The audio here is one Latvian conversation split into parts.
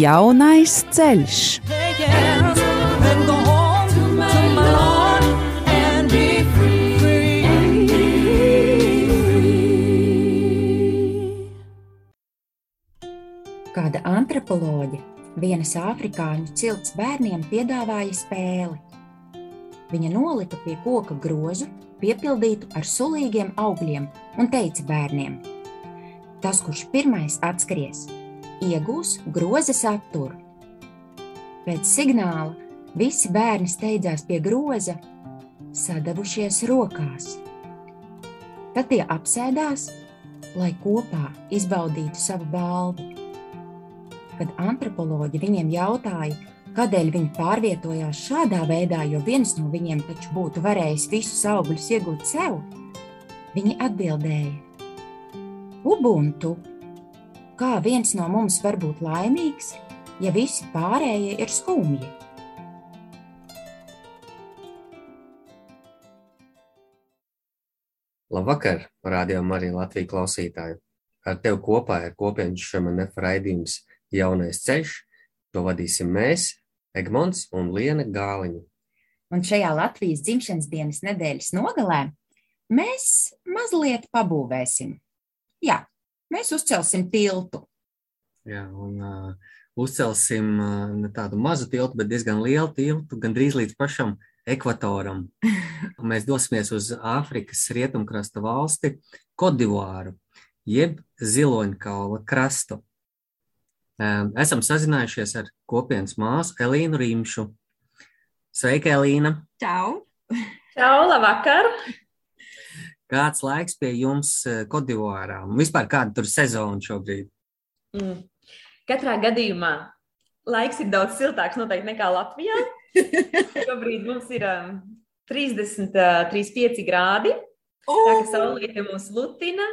Jaunais ceļš. Kāda antropoloģe vienas afrikāņu cilts bērniem piedāvāja spēli. Viņa nolika pie koka grozu, piepildītu ar sulīgiem augļiem, un teica bērniem: Tas, kurš pirmais atskries, iegūs groza saturu. Pēc signāla visi bērni steidzās pie groza, sadavušies rokās. Tad tie apsēdās, lai kopā izbaudītu savu balvu. Kad antropoloģi viņiem jautāja, kādēļ viņi pārvietojās šādā veidā, jo viens no viņiem taču būtu varējis visus augļus iegūt sev, viņi atbildēja: Ubuntu! Kā viens no mums var būt laimīgs, ja visi pārējie ir skumji? Labvakar, rādījām arī Latviju klausītāju. Ar tevi kopā ir kopienas šemanef raidījums Jaunais ceļš. To vadīsim mēs, Egmonts un Liena Gāliņa. Un šajā Latvijas dzimšanas dienas nedēļas nogalē mēs mazliet pabūvēsim. Jā, mēs uzcelsim tiltu. Jā, un uh, uzcelsim uh, ne tādu mazu tiltu, bet diezgan lielu tiltu, gandrīz līdz pašam ekvatoram. Un mēs dosimies uz Āfrikas rietumkrasta valsti Kodivāru, jeb Ziloņkaula krastu. Esam sazinājušies ar kopienas māsu Elīnu Rīmšu. Sveika, Elīna! Čau! Čau, labvakar! Kāds laiks pie jums Kodivārā? Un vispār kāda tur sezona šobrīd? Mm. Katrā gadījumā laiks ir daudz siltāks noteikti nekā Latvijā. Šobrīd mums ir um, 30, uh, 35 grādi. Oh! Tā kā saulīte mūs lutina,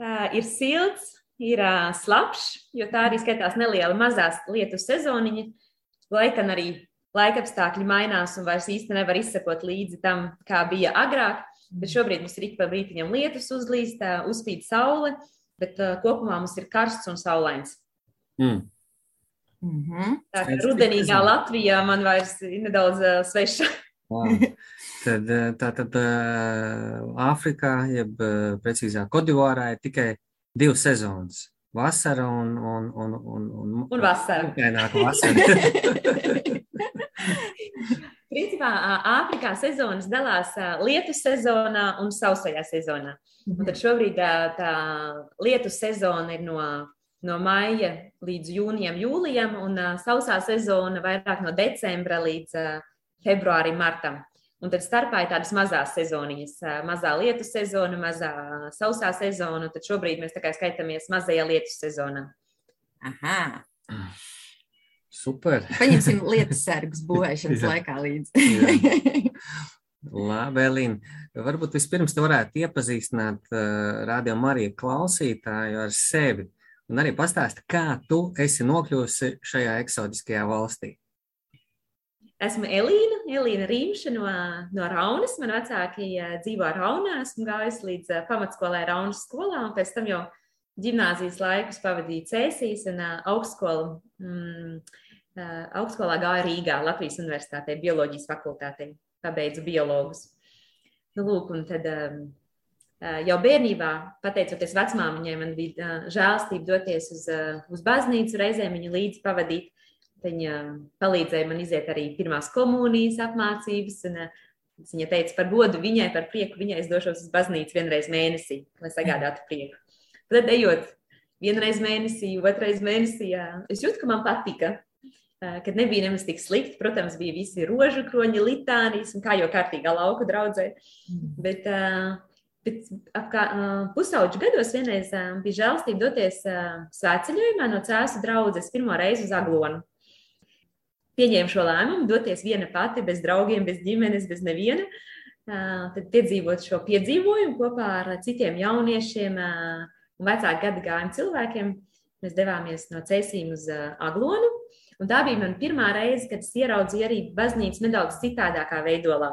uh, ir silts, ir slapjš, jo tā arī skatās neliela mazās lietu sezoniņa. Lai gan arī laikapstākļi mainās un vairs īsti nevar izsekot līdzi tam, kā bija agrāk. Bet šobrīd mums ir ik pa brītiņam lietus uzlīst, uzspīd saule, bet uh, kopumā mums ir karsts un saulains. Mm. Mm -hmm. Tā kā rudenīgā Latvijā man vairs ir nedaudz uh, sveša. Wow. Tad, tā tad Āfrikā, jeb precīzāk Kodivārā, ir tikai divas sezonas. Vasara un, un, un, un, un, un vasara. Vasara. Principā Āfrikā sezonas dalās lietu sezonā un sausajā sezonā. Un tad šobrīd tā, tā lietu sezona ir no, no maija līdz jūnijam, jūlijam, un sausā sezona vairāk no decembra līdz februārim, martam. Un tad starpā ir tādas mazas sezoniņas, mazā lietu sezona, mazā sausā sezona. Tad šobrīd mēs skaitāmies mazajā lietu sezonā. Aha! Super! Paņemsim lietas sargus būvēšanas laikā līdzi. Labi, Elīna. Varbūt vispirms te varētu iepazīstināt uh, radio Mariju klausītāju ar sevi un arī pastāstīt, kā tu esi nokļuvusi šajā eksotiskajā valstī. Esmu Elīna, Elīna Rīmša no, no Raunas. Man vecāki dzīvo Raunā. Esmu gājusi līdz pamatskolai Raunas skolā un pēc tam jau gimnāzijas laikus pavadīju Cēsīs un augstskolu. Mm, augstskolā gāju Rīgā, Latvijas Universitātē, bioloģijas fakultātē. Pabeidzu biologus. Nu, lūk, un tad jau bērnībā, pateicoties vecmāmiņai, man bija žēlstība doties uz, uz baznīcu, reizēm viņu līdzi pavadīt. Viņa palīdzēja man iziet arī pirmās komunijas apmācības. Un, viņa teica, par godu viņai, par prieku viņai es došos uz baznīcu vienreiz mēnesī, lai sagādātu prieku. Tad, ejot vienreiz mēnesī, otrreiz mēnesī, jā, es jūtu, ka man patika. Kad nebija nemaz tik slikti, protams, bija visi rožu kroņi, litānijas un kā jau kārtīgā lauka draudzē. Mm. Bet, Bet ap kā, uh, pusauģu gados vienreiz bija žēlstība doties svētceļojumā no cēsu draudzes pirmo reizi uz Aglonu. pieņēmu šo lēmumu, doties viena pati, bez draugiem, bez ģimenes, bez neviena. Tad piedzīvot šo piedzīvojumu kopā ar citiem jauniešiem un vecāku gadu gājumu cilvēkiem. Mēs devāmies no Cēsīm uz Aglonu. Un tā bija mana pirmā reize, kad es ieraudzīju arī baznīcu nedaudz citādākā veidolā.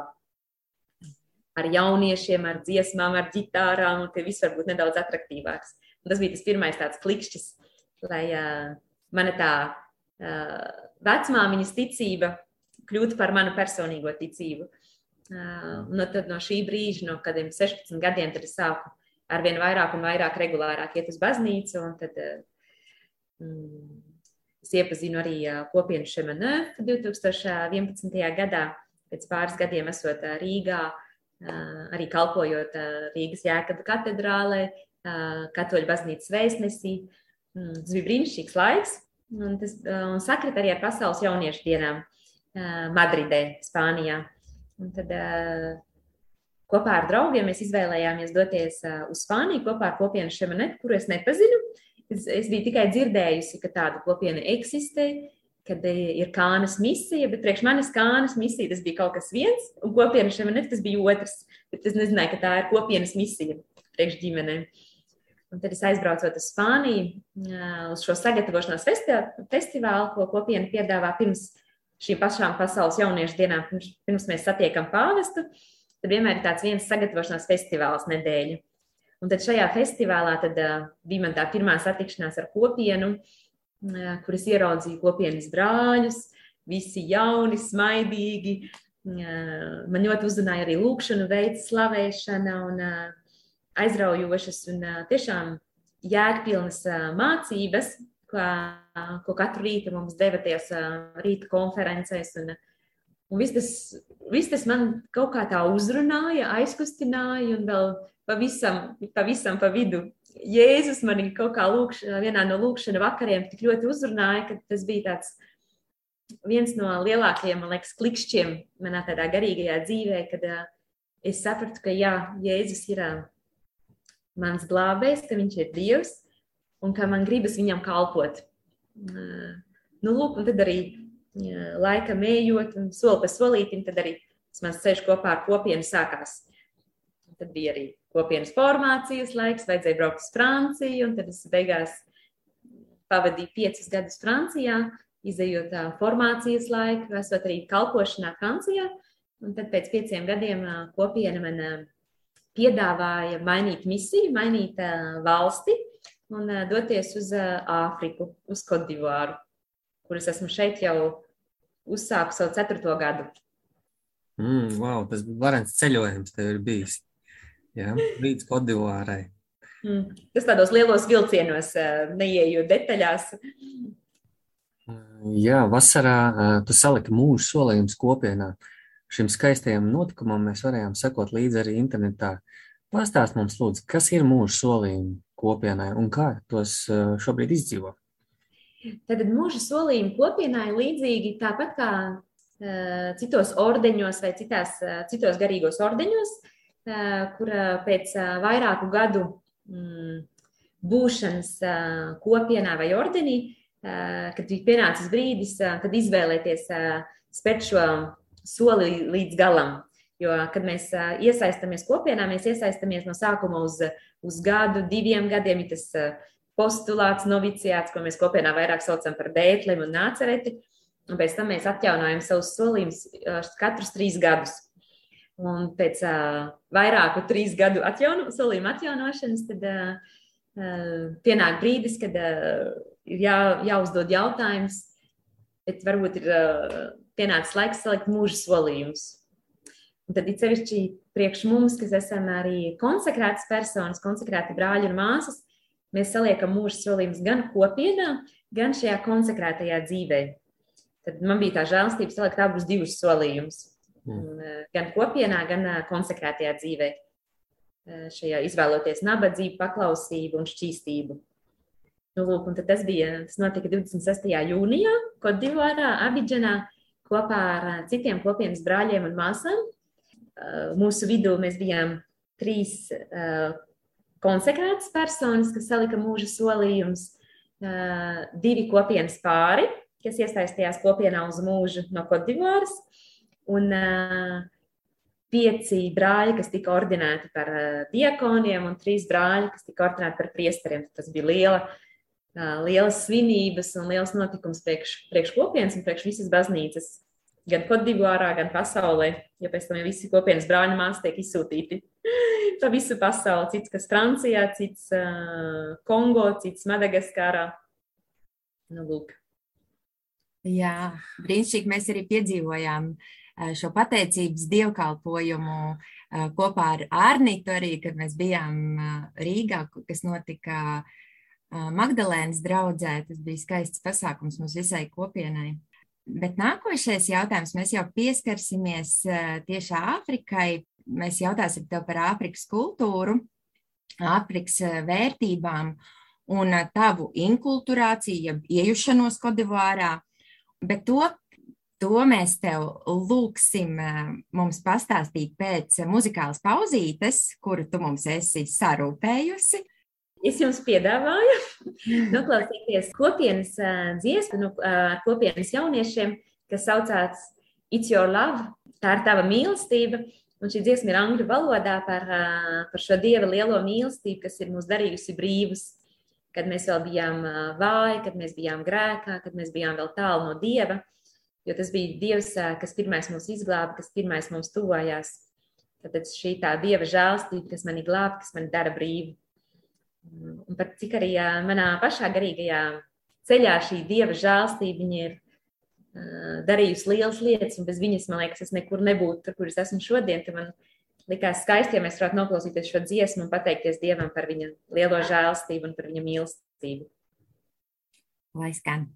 Ar jauniešiem, ar dziesmām, ar ģitārām, un tie viss var būt nedaudz attraktīvāks. Un tas bija tas pirmais tāds klikšķis, lai uh, mana tā uh, vecmāmiņas ticība kļūtu par manu personīgo ticību. Uh, no, tad, no šī brīža, no kādiem 16 gadiem, tad es sāku ar vien vairāk un vairāk regulārāk iet uz baznīcu. Tad, mm, es iepazinu arī kopienu Šemanē 2011. gadā, pēc pāris gadiem esot Rīgā, arī kalpojot Rīgas Jēkaba katedrālē, katoļu baznīcas vēstnesī. Mm, tas bija brīnišķīgs laiks, un tas un sakrit arī ar pasaules jauniešu dienām Madridē, Spānijā. Un tad uh, kopā ar draugiem mēs izvēlējāmies doties uh, uz Spāniju kopā ar kopienu Šemanetu, kuru es nepazinu. Es, es biju tikai dzirdējusi, ka tāda kopiena eksistē, kad ir kānas misija, bet priekš manis kānas misija tas bija kaut kas viens, un kopiena Šemanetu tas bija otrs. Bet es nezināju, ka tā ir kopienas misija priekš ģimenēm. Un tad es aizbraucu uz Spāniju, uz šo sagatavošanās festivālu, ko kopiena piedāvā pirms šīm pašām pasaules jauniešu dienām, pirms, mēs satiekam pāvestu, tad vienmēr ir tāds viens sagatavošanās festivāls nedēļa. Un tad šajā festivālā tad, uh, bija man tā pirmā satikšanās ar kopienu, uh, kuras ieraudzīju kopienas brāļus, visi jauni, smaidīgi. Uh, man ļoti uzrunāja arī lūkšanu veids, slavēšana un uh, aizraujošas un uh, tiešām jēgpilnas uh, mācības, ko, ko katru rītu mums deva tajās rīta konferencēs. Un, un viss, tas, viss tas man kaut kā tā uzrunāja, aizkustināja un vēl pavisam, pavisam pa vidu. Jēzus manī kaut kā lūkš, vienā no lūkšana vakariem tik ļoti uzrunāja, ka tas bija tāds viens no lielākajiem, man liekas, klikšķiem manā tādā garīgajā dzīvē, kad es sapratu, ka jā, Jēzus ir mans glābējs, ka viņš ir Dievs, un ka man gribas viņam kalpot. Nu, lūk, un tad arī laikam ejot, un soli pa solītim, tad arī mans ceļš kopā ar kopienu sākās. Tad bija arī kopienas formācijas laiks, vajadzēja braukt uz Franciju, un tad es beigās pavadīju piecus gadus Francijā, izējot formācijas laiku, esot arī kalpošanā Francijā. Un tad pēc pieciem gadiem kopiena man piedāvāja mainīt misiju, mainīt valsti un doties uz Āfriku, uz Kodivāru, kuras esmu šeit jau uzsāku savu ceturto gadu. Mm, wow, tas bija varens ceļojums, tev ir bijis. Jā, līdz Kodivārai. Mm, tas tādos lielos vilcienos, neieejot detaļās. Jā, vasarā tu saliki mūža solījumus kopienā. Šim skaistajam notikumam mēs varējām sekot līdzi arī internetā. Pastāst mums, lūdzu, kas ir mūža solījumi? kopienai un kā tos eh, šobrīd izdzīvo? Tad mūža solījumi kopienai līdzīgi tāpat kā uh, citos ordeņos vai citās, uh, citos garīgos ordeņos, uh, kur pēc vairāku gadu mm, būšanas kopienā vai ordenī, kad bija pienācis brīdis, kad izvēlēties spērt šo soli līdz galam. Jo, kad mēs iesaistamies kopienā, mēs iesaistamies no sākuma uz, uz gadu, diviem gadiem. Ir tas postulāts, noviciāts, ko mēs kopienā vairāk saucam par bētliem un nācereti. Un pēc tam mēs atjaunojam savus solījumus katrus trīs gadus. Un pēc uh, vairāku trīs gadu atjauno, solījumu atjaunošanas, tad uh, pienāk brīdis, kad uh, ir jā, jāuzdod jautājums, bet varbūt ir uh, pienācis laiks salikt mūža solījumus. Un tad ir sevišķi priekš mums, kas esam arī konsekrētas personas, konsekrēti brāļi un māsas, mēs saliekam mūža solījumus gan kopienā, gan šajā konsekrētajā dzīvē. Tad man bija tā žēlstība salikt abus divus solījumus. Mm. Eh, gan kopienā, gan eh, konsekrētajā dzīvē. Eh, šajā izvēloties nabadzību, paklausību un šķīstību. Nu, lūk, tas bija, tas notika 26. jūnijā, Kodivārā, Abidžanā, kopā ar citiem kopienas brāļiem un māsām. Mūsu vidū mēs bijām trīs konsekrētas personas, kas salika mūža solījumus, divi kopienas pāri, kas iesaistījās kopienā uz mūžu no Kodivāras. Un pieci brāļi, kas tika ordinēti par diakoniem, un trīs brāļi, kas tika ordinēti par priesteriem. Tas bija liela, lielas svinības un liels notikums priekš, priekš kopienas un priekš visas baznīcas. Gan Kodivārā, gan pasaulē, jo pēc tam jau visi kopienas brāļi māsas tiek izsūtīti pa visu pasauli. Cits, kas Francijā, cits uh, Kongo, cits Madagaskārā. Nu, lūk. Jā, brīnišķīgi mēs arī piedzīvojām šo pateicības dievkalpojumu kopā ar Ārnītu arī, kad mēs bijām Rīgā, kas notika Magdalēnas draudzē. Tas bija skaists pasākums mums visai kopienai. Bet nākošais jautājums, mēs jau pieskarsimies tieši Āfrikai. Mēs jautāsim tev par Āfrikas kultūru, Āfrikas vērtībām un tavu inkulturāciju, jeb iejušanos Kodivārā. Bet to, to mēs tev lūksim mums pastāstīt pēc muzikālas pauzītes, kuru tu mums esi sarūpējusi. Es jums piedāvāju noklausīties kopienas dziesmu no kopienas jauniešiem, kas saucās It's Your Love. Tā ir tava mīlestība. Un šī dziesma ir angļu valodā par, par šo dieva lielo mīlestību, kas ir mūs darījusi brīvus kad mēs vēl bijām vāji, kad mēs bijām grēkā, kad mēs bijām vēl tālu no Dieva, jo tas bija Dievs, kas pirmais mūs izglāba, kas pirmais mums tuvojās. Tad šī tā Dieva žēlstība, kas mani glāb, kas mani dara brīvu. Un pat cik arī manā pašā garīgajā ceļā šī Dieva žēlstība ir darījusi lielas lietas, un bez viņas, man liekas, es nekur nebūtu tur, kur es esmu šodien. Man likās skaisti, ja mēs varētu noklausīties šo dziesmu un pateikties Dievam par viņa lielo žēlstību un par viņa mīlestību. Lai skan!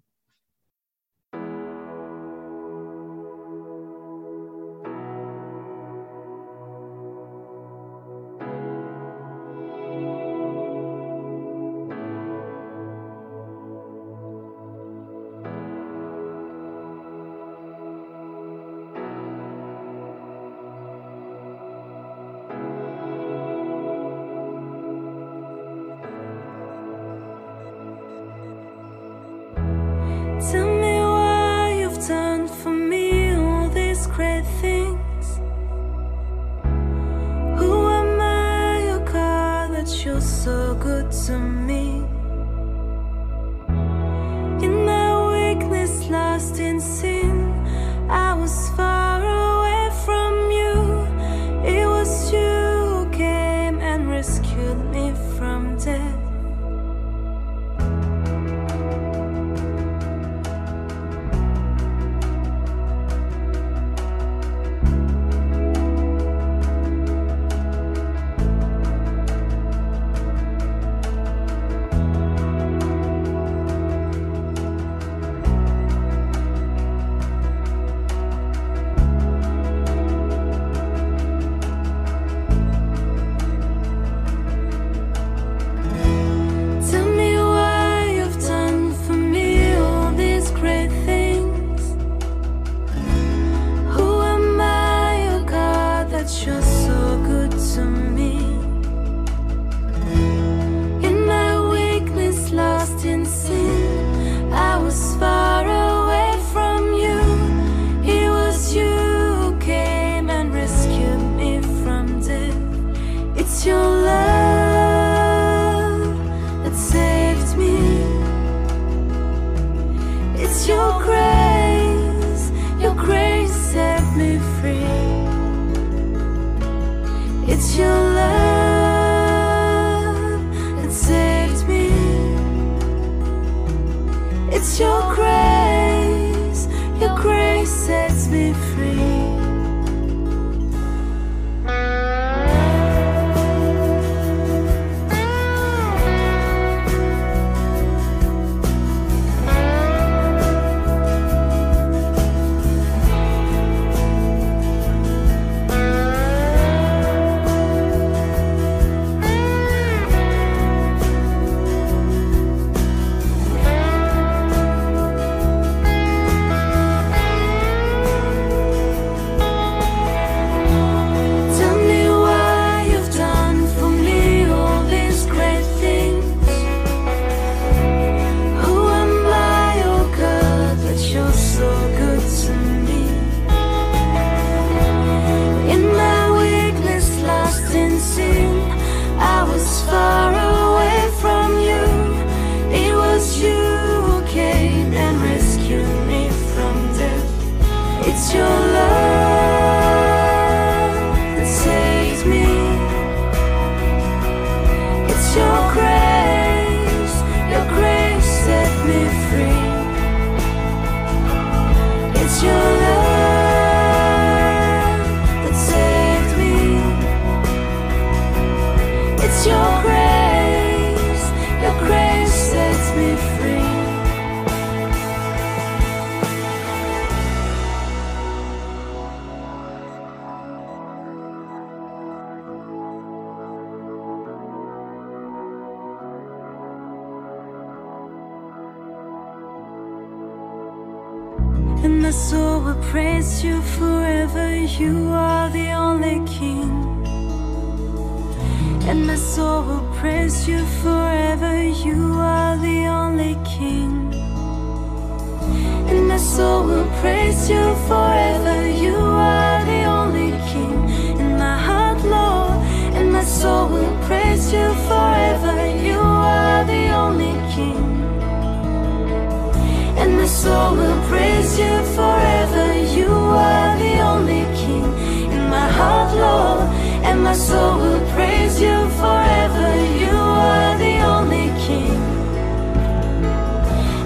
My soul will praise you forever. You are the only King,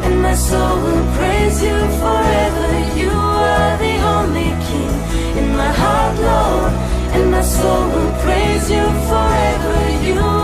and my soul will praise you forever. You are the only King in my heart, Lord, and my soul will praise you forever. You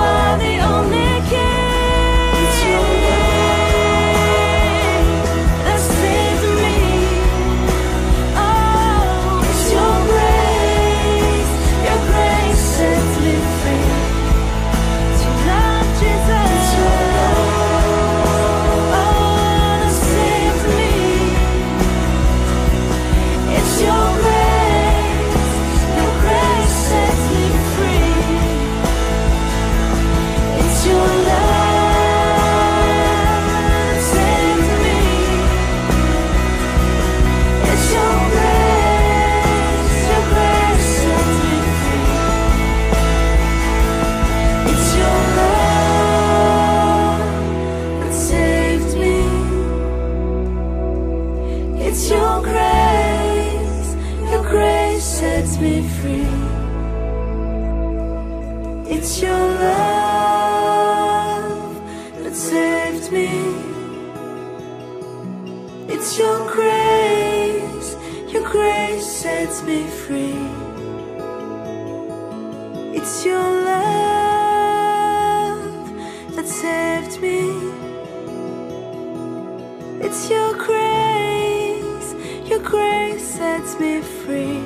grace sets me free.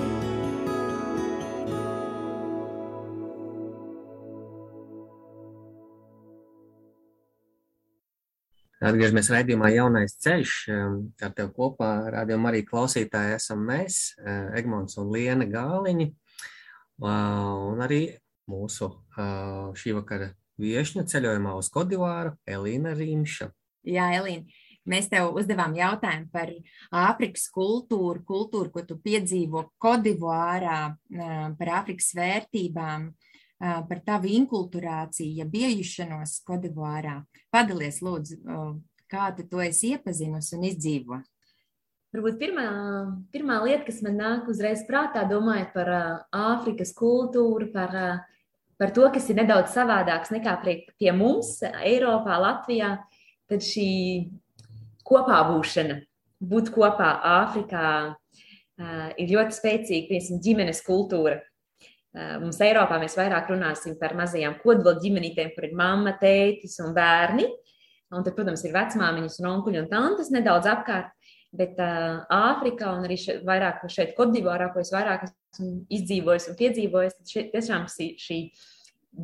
Atgriežamies raidījumā Jaunais ceļš. Ar tevi kopā rādījumā arī klausītāji esam mēs, eh, Egmonts un Liena Gāliņi. Un arī mūsu šī vakara viešņa ceļojumā uz Kodivāru Elīna Rīmša. Jā, Elīna, mēs tev uzdevām jautājumu par Āfrikas kultūru, kultūru, ko tu piedzīvo Kodivārā, par Āfrikas vērtībām, par tavu inkulturāciju, ja biejušanos Kodivārā. Padalies, lūdzu, kā tu to esi iepazinusi un izdzīvo. Varbūt pirmā, pirmā lieta, kas man nāk uzreiz prātā, domājot par Āfrikas kultūru, par, par to, kas ir nedaudz savādāks nekā prie, pie mums, Eiropā, Latvijā, tad šī kopā būšana, būt kopā Āfrikā, ir ļoti spēcīga, piemēram, ģimenes kultūra. Mums Eiropā mēs vairāk runāsim par mazajām kodola ģimenītēm, kur ir mamma, tētis un bērni. Un tad, protams, ir vecmāmiņas un onkuļi un tantes nedaudz apkārt. Bet Āfrikā un arī šeit, vairāk šeit, Kodivārā, ko es vairāk esmu izdzīvojis un piedzīvojis, tad šeit tiešām šī, šī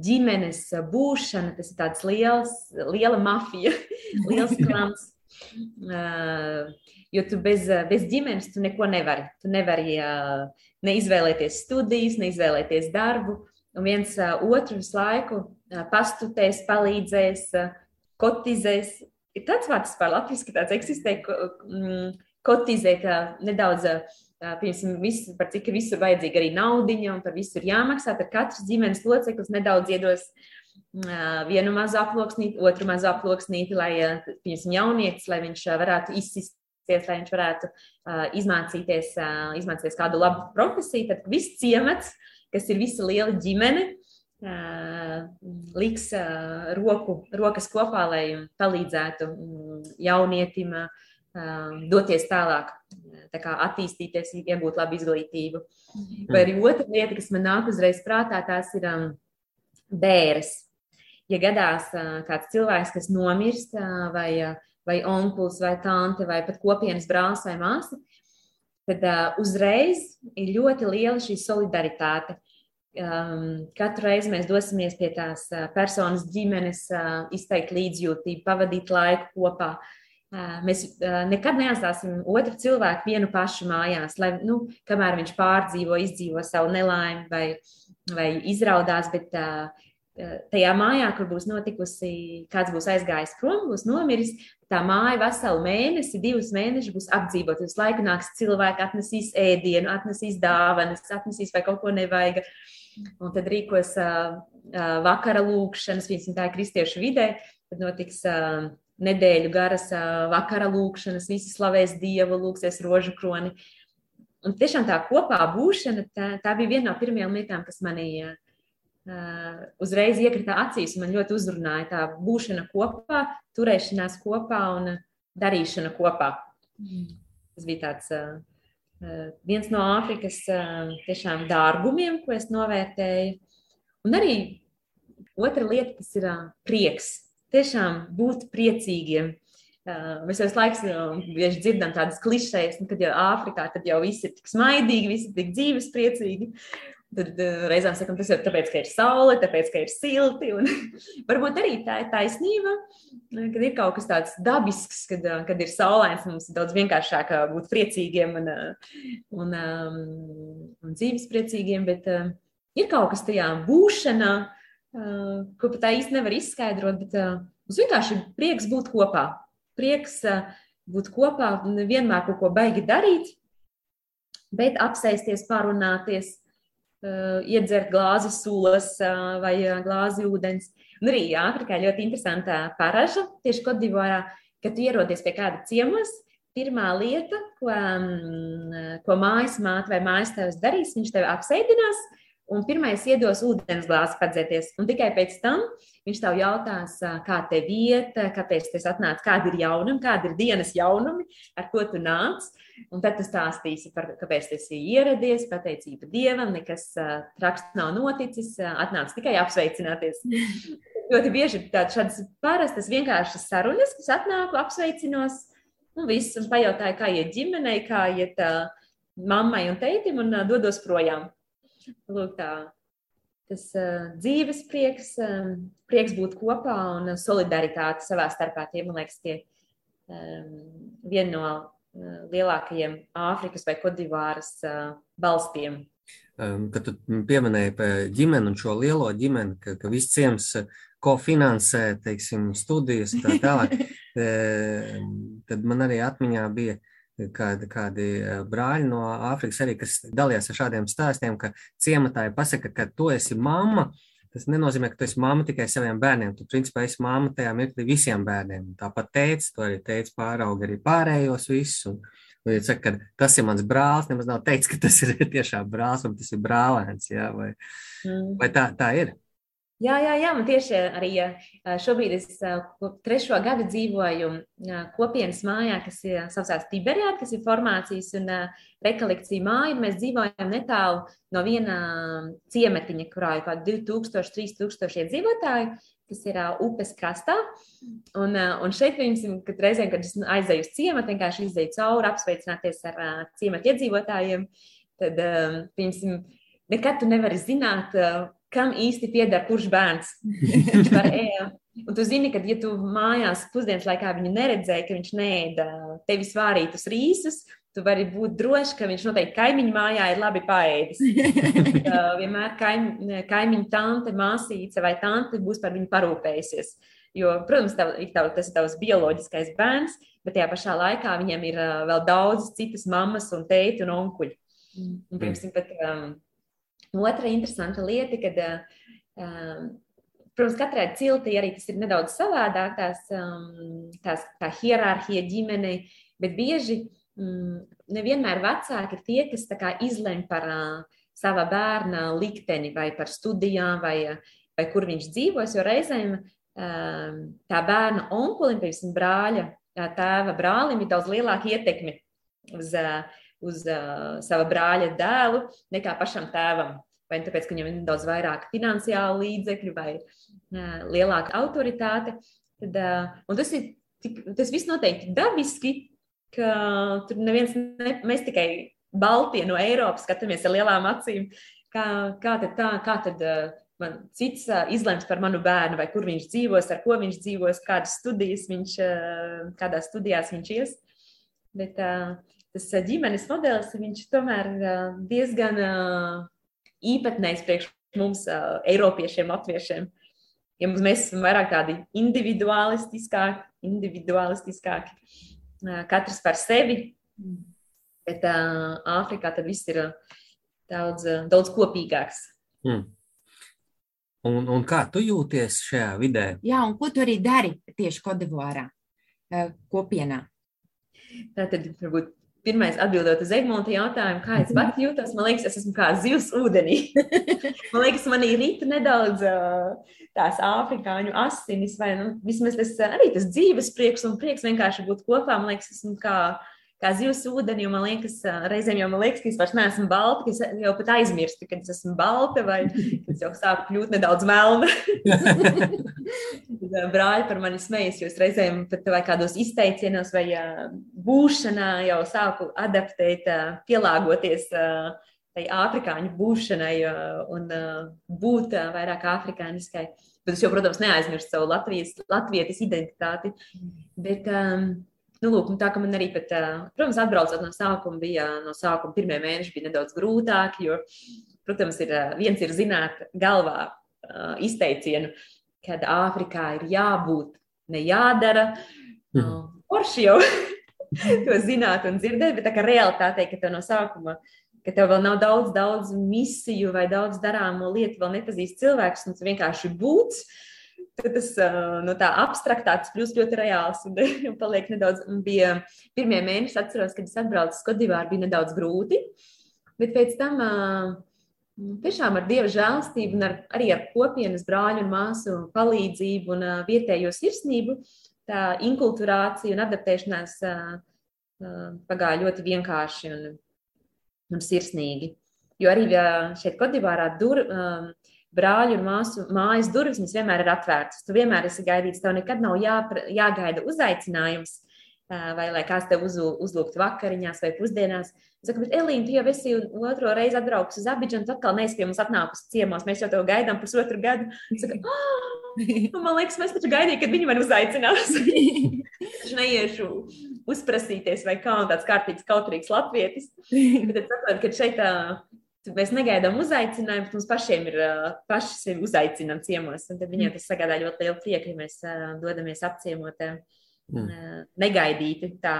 ģimenes būšana, tas ir tāds liels, liela mafija, liels klans. Uh, jo tu bez, bez ģimenes tu neko nevari. Tu nevari uh, neizvēlēties studijas, neizvēlēties darbu, un viens otru visu laiku pastutēs, palīdzēs, kotizēs. Ir tāds vārds par latviešu, tāds eksistē, mm, kotizēt nedaudz. Piemēram, visu, par cik visur vajadzīga arī naudiņa un par visu ir jāmaksā, tad katrs ģimenes loceklis nedaudz iedos vienu mazu aploksnīti, otru mazu aploksnīti, lai, piemēram, jaunietis, lai viņš varētu izsist lai viņš varētu uh, izmācīties, uh, izmācīties kādu labu profesiju, tad viss ciemats, kas ir visa liela ģimene, uh, liks uh, roku, rokas kopā, lai palīdzētu um, jaunietim uh, doties tālāk, tā kā attīstīties, iegūt labu izglītību. Vai arī otra lieta, kas man nāk uzreiz prātā, tās ir um, bēres ja gadās kāds cilvēks, kas nomirst, vai, vai onkulis, vai tante, vai pat kopienas brālis vai māsa, tad uzreiz ir ļoti liela šī solidaritāte. Katru reizi mēs dosimies pie tās personas ģimenes, uh, izteikt līdzjūtību, pavadīt laiku kopā. Uh, mēs uh, nekad neatstāsim otru cilvēku vienu pašu mājās, lai, nu, kamēr viņš pārdzīvo, izdzīvo savu nelaimi vai, vai izraudās, bet uh, tajā mājā, kur būs notikusi, kāds būs aizgājis prom, būs nomiris, tā māja veselu mēnesi, divus mēnešus būs apdzīvot. Uz laiku nāks cilvēki, atnesīs ēdienu, atnesīs dāvanas, atnesīs vai kaut ko nevajag. Un tad rīkos uh, uh, vakara lūkšanas, piemēram, tā ir kristiešu vidē, tad notiks uh, nedēļu garas uh, vakara lūkšanas, visi slavēs Dievu, lūksies rožu kroni. Un tiešām tā kopā būšana, tā, tā bija viena no pirmajām lietām, kas manī uh, uzreiz iekrita acīs. Man ļoti uzrunāja tā būšana kopā, turēšanās kopā un darīšana kopā. Mm. Tas bija tāds uh, viens no Āfrikas uh, tiešām dārgumiem, ko es novērtēju. Un arī otra lieta, kas ir uh, prieks. Tiešām būt priecīgiem. Uh, mēs jau laiku bieži dzirdam tādas klišejas, nu, kad jau Āfrikā jau viss ir tik smaidīgi, viss ir tik dzīves priecīgi. Tad reizēm sakām, tas ir tāpēc, ka ir saule, tāpēc, ka ir silti. Un, varbūt arī tā ir taisnība, kad ir kaut kas tāds dabisks, kad, kad ir saulains, mums ir daudz vienkāršāk būt priecīgiem un, un, un dzīves priecīgiem, bet ir kaut kas tajā būšanā, ko pat tā īsti nevar izskaidrot, bet mums vienkārši ir prieks būt kopā. Prieks uh, būt kopā un vienmēr kaut ko baigi darīt, bet apsēsties, parunāties uh, iedzert glāzi sulas uh, vai uh, glāzi ūdens. Un arī Āfrikā ļoti interesanta paraža, tieši Kodivārā, kad ierodies pie kāda ciemos, pirmā lieta, ko, um, ko mājas māte vai mājas tevs darīs, viņš tevi apsēdinās un pirmais iedos ūdens glāzi padzēties. Un tikai pēc tam viņš tev jautās, kā te vieta, kāpēc tas atnāca, kādi ir jaunumi, kādi ir dienas jaunumi, ar ko tu nāc. Un tad tu stāstīsi par kāpēc tas ir ieradies, pateicība Dievam, nekas traks nav noticis, atnāc tikai apsveicināties. ļoti bieži tādas parastas vienkāršas sarunas, kas atnāku, apsveicinos, un viss, un pajautāju, kā iet ģimenei, kā iet uh, mammai un teitim, un uh, dodos projām. Lūk, tā, tas uh, dzīves prieks, um, prieks būt kopā un solidaritāte savā starpā. Tie, man liekas, tie um, viena no lielākajiem Āfrikas vai Kodivāras valstiem. Kad tu pieminēji ģimeni un šo lielo ģimeni, ka, ka viss ciems kofinansē, teiksim, studijas un tā tālāk, tad man arī atmiņā bija kādi, kādi brāļi no Āfrikas arī, kas dalījās ar šādiem stāstiem, ka ciematāji pasaka, ka tu esi mamma, Tas nenozīmē, ka tu esi mamma tikai saviem bērniem. Tu, principā, esi mamma tajā mirklī visiem bērniem. Tāpat teica, to arī teica pārauga arī pārējos visus. Un, un ja saka, ka tas ir mans brālis, nemaz nav teicis, ka tas ir tiešām brālis vai tas ir brālēns. Jā, vai, mm. vai tā, tā ir? Jā, jā, jā, man tieši arī šobrīd es trešo gadu dzīvoju kopienas mājā, kas saucās Tiberijā, kas ir formācijas un rekolekcija māja. Mēs dzīvojam netālu no viena ciemetiņa, kurā ir kaut 2000, 3000 iedzīvotāji, kas ir upes krastā. Un, un šeit, piemēram, kad reizēm, kad es aizēju uz ciematu, vienkārši izēju cauri, apsveicināties ar ciematu iedzīvotājiem, tad, piemēram, nekad tu nevari zināt, kam īsti pieder kurš bērns. Un tu zini, ka, ja tu mājās pusdienas laikā viņu neredzēji, ka viņš nēda tevis vārītus rīsus, tu vari būt drošs, ka viņš noteikti kaimiņu mājā ir labi paēdis. Vienmēr kaim, kaimiņu tante, māsīca vai tante būs par viņu parūpējusies. Jo, protams, tav, tav, tas ir tavs bioloģiskais bērns, bet tajā pašā laikā viņam ir vēl daudz citas mammas un tēti un onkuļi. Un, piemēram, pat, um, Otra interesanta lieta, kad, um, protams, katrai ciltī arī tas ir nedaudz savādāk, tās, um, tās tā hierarhija ģimene, Bet bieži mm, nevienmēr vecāki ir tie, kas izlemj par uh, sava bērna likteni vai par studijām vai, vai kur viņš dzīvos, jo reizēm uh, tā bērna onkulim, piemēram, brāļa, tēva brālim ir daudz lielāka ietekme uz, uh, uz uh, sava brāļa dēlu nekā pašam tēvam. Vai nu tāpēc, ka viņam ir daudz vairāk finansiālu līdzekļu vai uh, lielāka autoritāte. Tad, uh, tas ir tik, tas viss noteikti dabiski, ka tur neviens, ne, mēs tikai Baltija no Eiropas skatāmies ar lielām acīm, kā, kā tad tā, kā tad uh, man cits uh, izlems par manu bērnu, vai kur viņš dzīvos, ar ko viņš dzīvos, kādas studijas viņš, uh, kādās studijās viņš ies. Bet uh, tas ģimenes modelis, viņš tomēr diezgan īpatnējs priekš mums, Eiropiešiem, Latviešiem. Ja mēs esam vairāk tādi individualistiskāki, individualistiskāki, katrs par sevi, bet Āfrikā tad viss ir daudz, daudz kopīgāks. Mm. Un, un kā tu jūties šajā vidē? Jā, un ko tu arī dari tieši Kodivārā kopienā? Tā tad varbūt pirmais atbildot uz Egmonta jautājumu, kā es pats jūtos, man liekas, es esmu kā zivs ūdenī. man liekas, man ir rīta nedaudz tās afrikāņu asinis, vai nu, vismaz tas arī tas dzīves prieks un prieks vienkārši būt kopā. Man liekas, esmu kā, kā zivs ūdenī, man liekas, reizēm jau man liekas, ka es vairs neesmu balta, ka es jau pat aizmirstu, kad es esmu balta, vai es jau sāku kļūt nedaudz melna. brāļi par mani smejas, jo es reizēm pat kādos izteicienos vai būšanā jau sāku adaptēt, pielāgoties tai afrikāņu būšanai un būt vairāk afrikāniskai. Bet es jau, protams, neaizmirstu savu Latvijas, latvietis identitāti. Bet, nu, lūk, tā kā man arī, pat, protams, atbraucot no sākuma, bija no sākuma pirmie mēneši bija nedaudz grūtāki, jo, protams, ir, viens ir zināt galvā izteicienu, kad Āfrikā ir jābūt, ne jādara. Mm. Porši jau to zināt un dzirdēt, bet tā kā realitāte, ka tev no sākuma, ka tev vēl nav daudz, daudz misiju vai daudz darāmo lietu, vēl nepazīst cilvēks, un tas vienkārši būts. Tad tas no tā abstraktāts kļūst ļoti reāls un, un paliek nedaudz. Un bija pirmie mēneši, atceros, kad es atbraucu uz Kodivāru, bija nedaudz grūti, bet pēc tam Nu, tiešām ar dieva žēlstību un ar, arī ar kopienas brāļu un māsu palīdzību un vietējo sirsnību, tā inkulturācija un adaptēšanās pagāja ļoti vienkārši un, un sirsnīgi. Jo arī šeit Kodivārā dur, uh, brāļu un māsu mājas durvis vienmēr ir atvērtas. Tu vienmēr esi gaidīts, tev nekad nav jā, jāgaida uzaicinājums vai lai kāds tev uz, uzlūgtu vakariņās vai pusdienās. Es saku, bet Elīna, tu jau esi otro reizi atbraukusi uz Abidžanu, tad atkal neesi pie mums atnākusi ciemos. Mēs jau tev gaidām pusotru gadu. Es saku, oh! man liekas, mēs taču gaidījām, kad viņi man uzaicinās. es neiešu uzprasīties vai kā tāds kārtīgs kautrīgs latvietis. Es saprotu, ka šeit mēs negaidām uzaicinājumu, bet mums pašiem ir paši sevi uzaicinām ciemos. Tad viņiem tas sagādā ļoti lielu prieku, ja mēs dodamies apciemot. Mm. Negaidīti tā.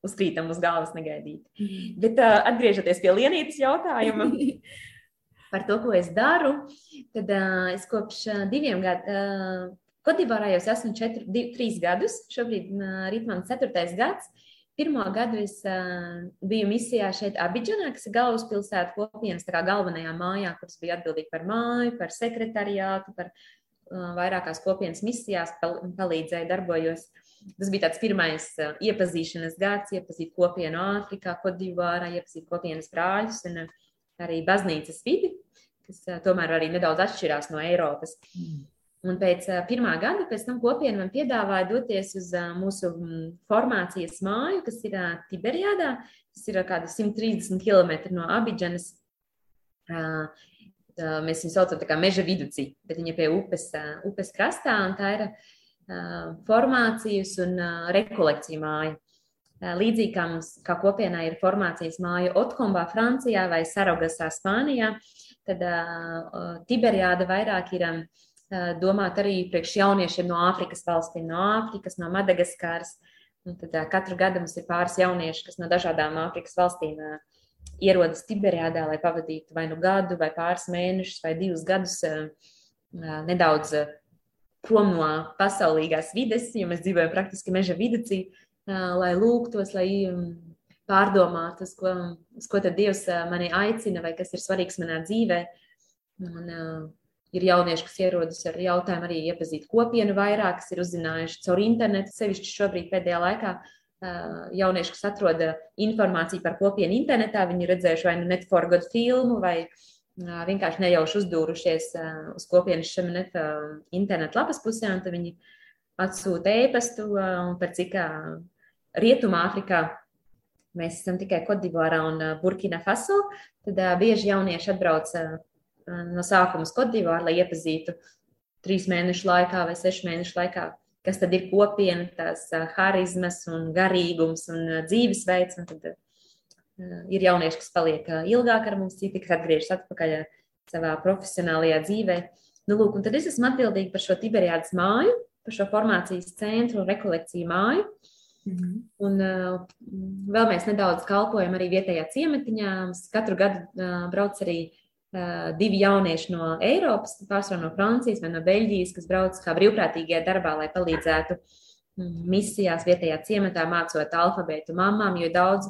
Uzkrītam uz galvas negaidīti. Mm. Bet uh, atgriežoties pie Lienītas jautājuma par to, ko es daru, tad uh, es kopš uh, diviem gadiem, uh, Kodivārā jau esmu četri, div, trīs gadus, šobrīd uh, ir mans ceturtais gads. Pirmo gadu es uh, biju misijā šeit, Abidžanā, kas ir galvaspilsēta kopienas galvenajā mājā, kuras bija atbildīga par māju, par sekretariātu, par uh, vairākās kopienas misijās, pal palīdzēju, darbojos. Tas bija tāds pirmais uh, iepazīšanās gads, iepazīt kopienu Āfrikā, Kodivārā, iepazīt kopienas brāļus un arī baznīcas vidi, kas tomēr arī nedaudz atšķirās no Eiropas. Mm. Un pēc pirmā gada, pēc tam kopiena man piedāvāja doties uz mūsu formācijas māju, kas ir Tiberijādā. Tas ir uh, kādi 130 km no Abidžanas. Mēs viņu saucam par meža viduci, bet viņa pie upes, upes krastā. Tā ir formācijas un rekolekciju māja. Līdzīgi kā mums, kā kopienai ir formācijas māja Otkombā, Francijā vai Saragasā, Spānijā, tad Tiberijāda vairāk ir um, domāta arī priekš jauniešiem no Āfrikas valstīm, no Āfrikas, no Madagaskaras. Un tad uh, katru gadu mums ir pāris jaunieši, kas no dažādām Āfrikas valstīm ierodas Tiberijādā, lai pavadītu vai nu gadu, vai pāris mēnešus, vai divus gadus nedaudz prom no pasaulīgās vides, jo mēs dzīvojam praktiski meža vidū, lai lūgtos, lai pārdomātu, uz ko, uz ko tad Dievs mani aicina vai kas ir svarīgs manā dzīvē. Un, uh, ir jaunieši, kas ierodas ar jautājumu arī iepazīt kopienu vairāk, kas ir uzzinājuši caur internetu, sevišķi šobrīd pēdējā laikā. Jaunieši, kas atrod informāciju par kopienu internetā, viņi redzējuši vai nu netforgotu filmu, vai vienkārši nejauši uzdūrušies uz kopienas šiem internetu lapas pusē, un tad viņi atsūta ēpastu par cik Rietumā Afrikā mēs esam tikai Kodivārā un Burkina Faso, tad bieži jaunieši atbrauc no sākuma uz Kodivāru, lai iepazītu trīs mēnešu laikā vai sešu mēnešu laikā, kas tad ir kopiena, tās harizmas un garīgums un dzīvesveids. Un tad ir jaunieši, kas paliek ilgāk ar mums, citi, kas atgriežas atpakaļ savā profesionālajā dzīvē. Nu, lūk, un tad es esmu atbildīga par šo Tiberiādas māju, par šo formācijas centru un rekolekciju māju. Mm -hmm. Un uh, vēl mēs nedaudz kalpojam arī vietējā ciematiņā. Katru gadu uh, brauc arī divi jaunieši no Eiropas, pārsvarā no Francijas vai no Beļģijas, kas brauc kā brīvprātīgie darbā, lai palīdzētu mm, misijās vietējā ciematā, mācot alfabētu mamām, jo daudz,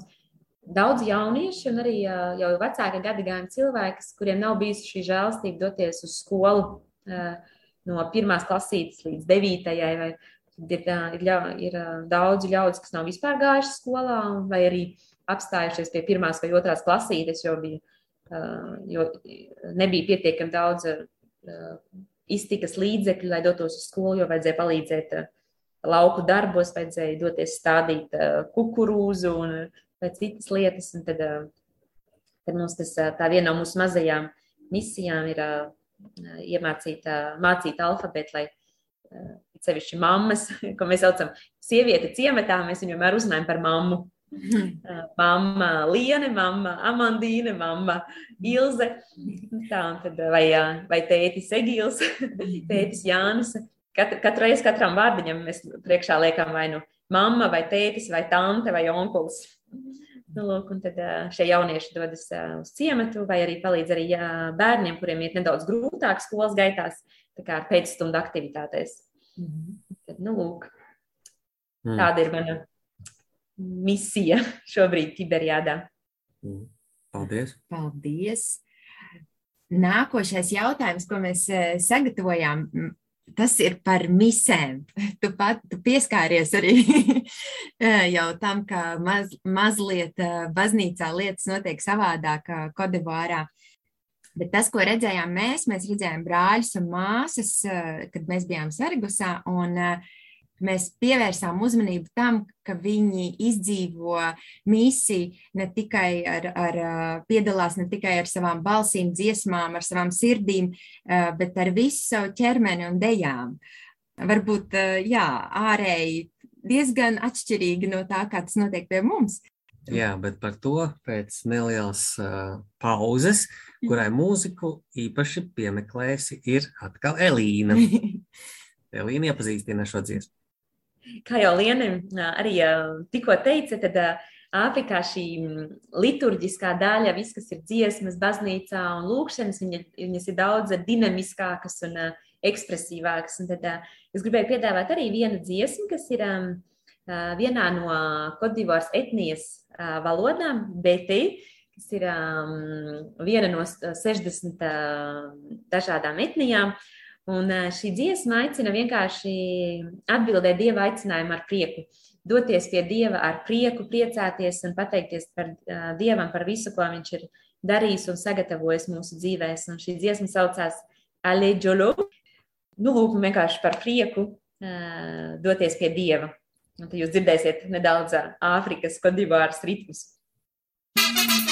daudz jaunieši un arī jau vecāka gadagājuma cilvēki, kuriem nav bijusi šī žēlstība doties uz skolu no pirmās klasītes līdz devītajai, vai ir, ir, ir daudzi ļaudis, kas nav vispār gājuši skolā, vai arī apstājušies pie pirmās vai otrās klasītes, jo bija jo nebija pietiekami daudz iztikas līdzekļu, lai dotos uz skolu, jo vajadzēja palīdzēt lauku darbos, vajadzēja doties stādīt kukurūzu un citas lietas. Un tad, tad mums tas, tā viena no mūsu mazajām misijām ir iemācīt mācīt alfabetu, lai sevišķi mammas, ko mēs saucam sievieti ciematā, mēs viņu vienmēr uzrunājam par mammu. mamma Liene, mamma Amandīne, mamma Ilze. Tā, tad, vai, vai tētis Egils, tētis Jānis. Katru, katru reizi katram vārdiņam mēs priekšā liekam vai nu mamma, vai tētis, vai tante, vai onkulis. Nu, lūk, un tad šie jaunieši dodas uz ciematu, vai arī palīdz arī bērniem, kuriem ir nedaudz grūtāk skolas gaitās, tā kā pēcstundu aktivitātēs. Mm -hmm. Tad, nu, lūk, mm. tāda ir mana misija šobrīd Tiberiādā. Mm. Paldies! Paldies! Nākošais jautājums, ko mēs eh, sagatavojām, tas ir par misēm. Tu pat tu pieskāries arī eh, jau tam, ka maz, mazliet eh, baznīcā lietas notiek savādāk Kodivārā. Bet tas, ko redzējām mēs, mēs redzējām brāļus un māsas, kad mēs bijām Sargusā, un uh, mēs pievērsām uzmanību tam, ka viņi izdzīvo misiju ne tikai ar, ar piedalās ne tikai ar savām balsīm, dziesmām, ar savām sirdīm, bet ar visu savu ķermeni un dejām. Varbūt, jā, ārēji diezgan atšķirīgi no tā, kā tas notiek pie mums. Jā, bet par to pēc nelielas uh, pauzes, kurai mūziku īpaši piemeklēsi, ir atkal Elīna. Elīna iepazīstina šo dziesmu kā jau Liena arī tikko teica, tad Āfrikā šī liturģiskā daļa, viss, kas ir dziesmas, baznīcā un lūkšanas, viņa, viņas ir daudz dinamiskākas un ekspresīvākas. Un tad es gribēju piedāvāt arī vienu dziesmu, kas ir vienā no Kodivāras etnijas valodām, BT, kas ir viena no 60 dažādām etnijām. Un šī dziesma aicina vienkārši atbildēt Dieva aicinājumu ar prieku, doties pie Dieva ar prieku, priecāties un pateikties par Dievam par visu, ko Viņš ir darījis un sagatavojis mūsu dzīvēs. Un šī dziesma saucās Aleģolo. Nu, lūk, vienkārši par prieku doties pie Dieva. Un tad jūs dzirdēsiet nedaudz Āfrikas kodivāras ritmus. Esam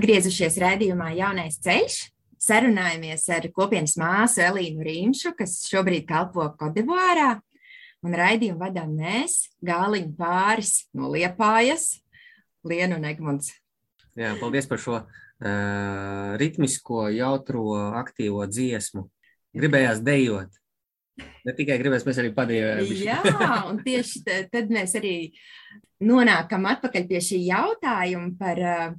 atgriezušies redzējumā Jaunais ceļš. Sarunājamies ar kopienas māsu Elīnu Rīmšu, kas šobrīd kalpo Kodivārā. Un raidījumu vadām mēs, Gāliņa pāris no Liepājas, Lienu un Egmunds. Jā, paldies par šo uh, ritmisko, jautro, aktīvo dziesmu. Gribējās dejot. Ne tikai gribēs, mēs arī padējām. Jā, un tieši tad mēs arī nonākam atpakaļ pie šī jautājuma par uh,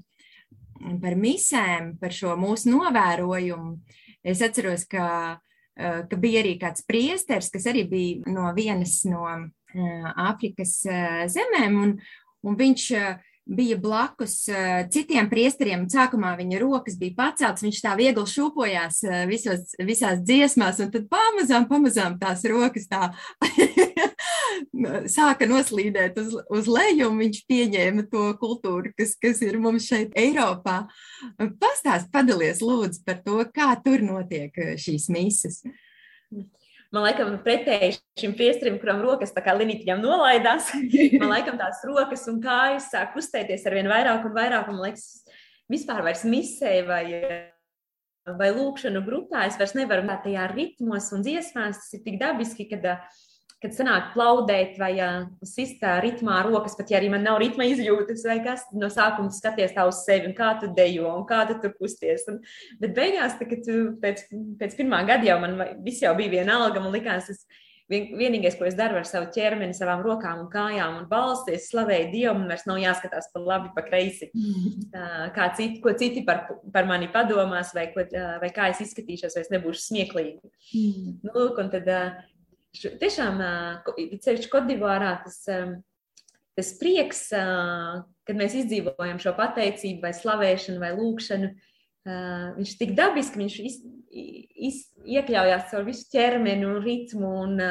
par misēm, par šo mūsu novērojumu. Es atceros, ka, eh, ka bija arī kāds priesteris, kas arī bija no vienas no eh, Āfrikas eh, zemēm, un, un viņš bija blakus citiem priesteriem. Sākumā viņa rokas bija paceltas, viņš tā viegli šūpojās visos, visās dziesmās, un tad pamazām, pamazām tās rokas tā sāka noslīdēt uz, uz leju, un viņš pieņēma to kultūru, kas, kas ir mums šeit Eiropā. Pastāst, padalies lūdzu par to, kā tur notiek eh, šīs mises. Man liekas, pretēji šim priesterim, kuram rokas tā kā limitiņam nolaidās, man liekas, tās rokas un kājas sāk kustēties ar vien vairāk un vairāk. Man liekas, vispār vairs misē vai, vai lūkšanu grupā es vairs nevaru tajā ritmos un dziesmās. Tas ir tik dabiski, kad uh, kad sanāk plaudēt vai uh, sist ritmā rokas, pat ja arī man nav ritma izjūtas, vai kas no sākuma skaties tā uz sevi un kā tu dejo un kā tu tur kusties. Un, bet beigās, tā, kad tu pēc, pēc pirmā gada jau man viss jau bija viena alga, man likās, tas vien, vienīgais, ko es daru ar savu ķermeni, savām rokām un kājām un balsties, slavēju Dievu, man vairs nav jāskatās pa labi, pa kreisi, kā citi, ko citi par, par mani padomās, vai, ko, vai kā es izskatīšos, vai es nebūšu smieklīgi. Mm. Nu, lūk, un tad tiešām, ceļš Kodivārā, tas, tas prieks, kad mēs izdzīvojam šo pateicību vai slavēšanu vai lūkšanu, viņš tik dabiski, viņš iz, iz, iekļaujās caur visu ķermeni un ritmu un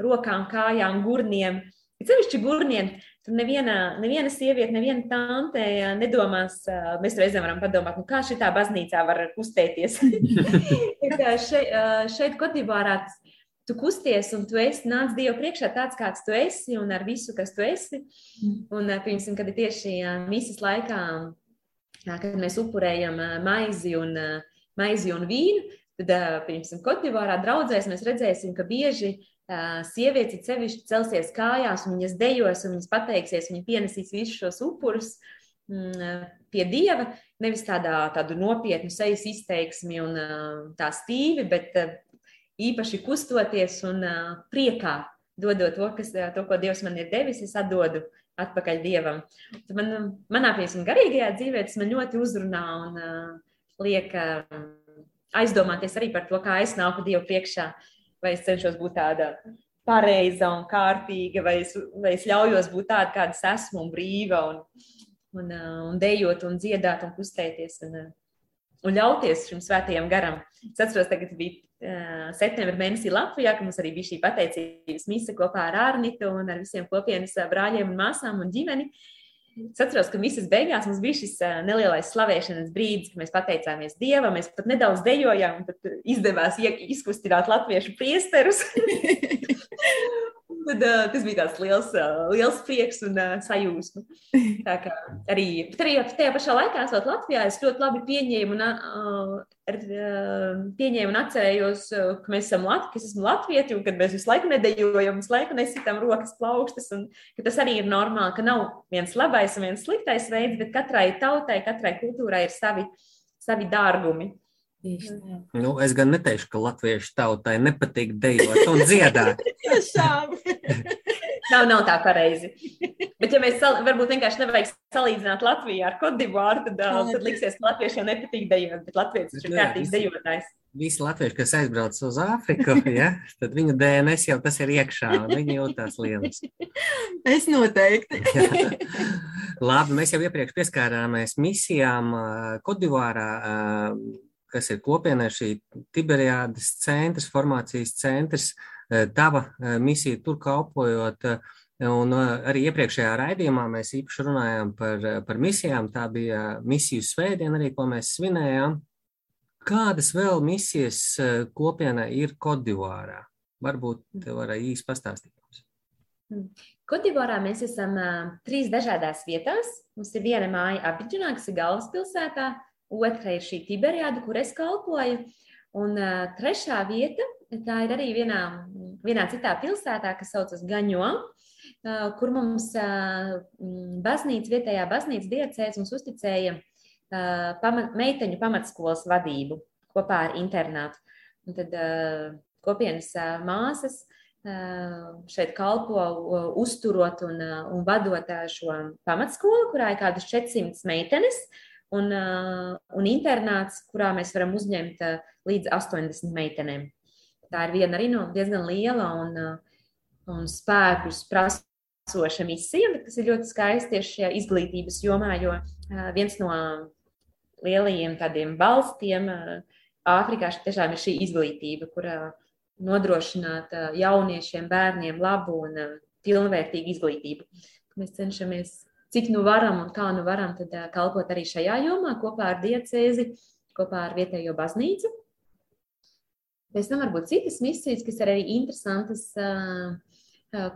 rokām, kājām, gurniem. Ir sevišķi gurniem. Tur neviena, neviena sieviete, neviena tante nedomās, mēs reizēm varam padomāt, nu kā šitā baznīcā var kustēties. šeit, šeit Kodivārā tas tu kusties un tu esi nāc Dievu priekšā tāds, kāds tu esi un ar visu, kas tu esi. Mm. Un, piemēram, kad ir tieši misijas laikā, kad mēs upurējam maizi un, maizi un vīnu, tad, piemēram, Kotivārā draudzēs mēs redzēsim, ka bieži sievietes sevišķi celsies kājās un viņas dejos un viņas pateiksies, viņa pienesīs visus šos upurus mm, pie Dieva, nevis tādā nopietnu sejas izteiksmi un tā stīvi, bet īpaši kustoties un priekā dodot to, kas, to, ko Dievs man ir devis, es atdodu atpakaļ Dievam. Tad man, manā piemēram, garīgajā dzīvē tas man ļoti uzrunā un liek aizdomāties arī par to, kā es nāku Dievu priekšā, vai es cenšos būt tāda pareiza un kārtīga, vai es, vai es ļaujos būt tāda, kāda es esmu, un brīva, un, un, un dejot, un dziedāt, un kustēties, un, un ļauties šim svētajam garam. Es atceros, tagad bija septembra mēnesī Latvijā, ka mums arī bija šī pateicības mise kopā ar Arnitu un ar visiem kopienas brāļiem un māsām un ģimeni. Es atceros, ka visas beigās mums bija šis nelielais slavēšanas brīdis, kad mēs pateicāmies Dievam, mēs pat nedaudz dejojām, un izdevās izkustināt latviešu priesterus. Tad, uh, tas bija tāds liels, uh, liels prieks un uh, sajūsma. Tā kā arī, arī tajā pašā laikā, esot Latvijā, es ļoti labi pieņēmu un, uh, pieņēmu un atcerējos, uh, ka mēs esam Latvi, ka es esmu Latvieti, un kad mēs visu laiku nedējojam, visu laiku nesitām rokas plaukstas, un ka tas arī ir normāli, ka nav viens labais un viens sliktais veids, bet katrai tautai, katrai kultūrai ir savi, savi dārgumi. Nu, es gan neteikšu, ka latviešu tautai nepatīk dejot un dziedāt. nav, nav tā pareizi. Bet, ja mēs sal, varbūt vienkārši nevajag salīdzināt Latviju ar Kodivāru, tad, uh, tad liksies, ka latviešiem nepatīk dejot, bet latvieši ir kārtīgs dejotājs. Visi latvieši, kas aizbrauc uz Āfriku, ja, tad viņu DNS jau tas ir iekšā, un viņi jūtas lieliski. Es noteikti. Labi, mēs jau iepriekš pieskārāmies misijām Kodivārā kas ir kopienai šī Tiberiādas centrs, formācijas centrs, eh, tava eh, misija tur kalpojot. Eh, un arī iepriekšējā raidījumā mēs īpaši runājām par, par misijām. Tā bija misiju svētdiena, arī ko mēs svinējām. Kādas vēl misijas kopienai ir Kodivārā? Varbūt te varēja īsti pastāstīt. Hmm. Kodivārā mēs esam uh, trīs dažādās vietās. Mums ir viena māja Abidžanā, kas ir galvaspilsētā, otra ir šī Tiberijāda, kur es kalpoju, un uh, trešā vieta, tā ir arī vienā, vienā citā pilsētā, kas saucas Gaņo, uh, kur mums uh, baznīca, vietējā baznīca diecēs mums uzticēja uh, pama, meiteņu pamatskolas vadību kopā ar internātu. Un tad uh, kopienas uh, māsas šeit kalpo, uzturot un, un vadot šo pamatskolu, kurā ir kādas 400 meitenes, un, un internāts, kurā mēs varam uzņemt līdz 80 meitenēm. Tā ir viena arī no diezgan liela un, un spēkus prasoša misija, bet kas ir ļoti skaisti tieši šajā izglītības jomā, jo viens no lielajiem tādiem balstiem Āfrikā tiešām ir šī izglītība, kurā nodrošināt jauniešiem, bērniem labu un pilnvērtīgu izglītību. Mēs cenšamies, cik nu varam un kā nu varam, tad kalpot arī šajā jomā kopā ar diecēzi, kopā ar vietējo baznīcu. Pēc tam varbūt citas misijas, kas ir arī interesantas.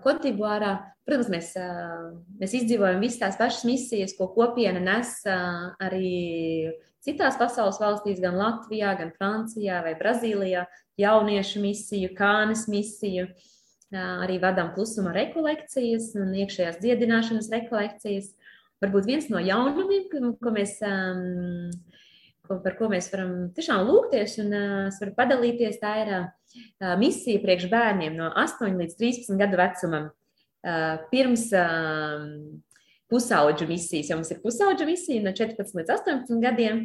Kotibārā, protams, mēs, mēs izdzīvojam visas tās pašas misijas, ko kopiena nes arī citās pasaules valstīs, gan Latvijā, gan Francijā vai Brazīlijā jauniešu misiju, kānes misiju. Arī vadām klusuma rekolekcijas un iekšējās dziedināšanas rekolekcijas. Varbūt viens no jaunumiem, ko mēs, ko, par ko mēs varam tiešām lūgties un es varu padalīties, tā ir misija priekš bērniem no 8 līdz 13 gadu vecumam. Pirms pusauģu misijas, jo mums ir pusauģu misija no 14 līdz 18 gadiem,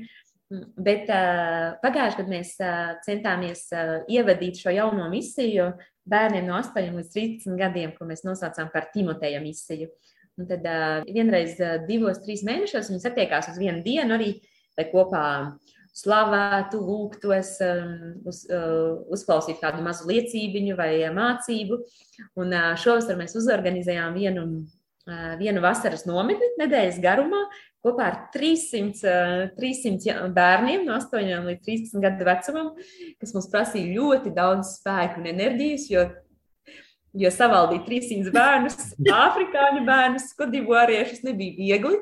Bet uh, pagājušajā gadā mēs uh, centāmies uh, ievadīt šo jauno misiju bērniem no 8 līdz 13 gadiem, ko mēs nosaucām par Timoteja misiju. Un tad vienreiz divos, trīs mēnešos viņi satiekās uz vienu dienu arī, lai kopā slavētu, lūgtos, uz, uzklausītu kādu mazu liecību vai mācību. Un šovasar mēs uzorganizējām vienu vienu vasaras nometni nedēļas garumā, kopā ar 300, 300 bērniem no 8 līdz 13 gadu vecumam, kas mums prasīja ļoti daudz spēku un enerģijas, jo, jo savaldīt 300 bērnus, afrikāņu bērnus, kodivāriešus nebija viegli.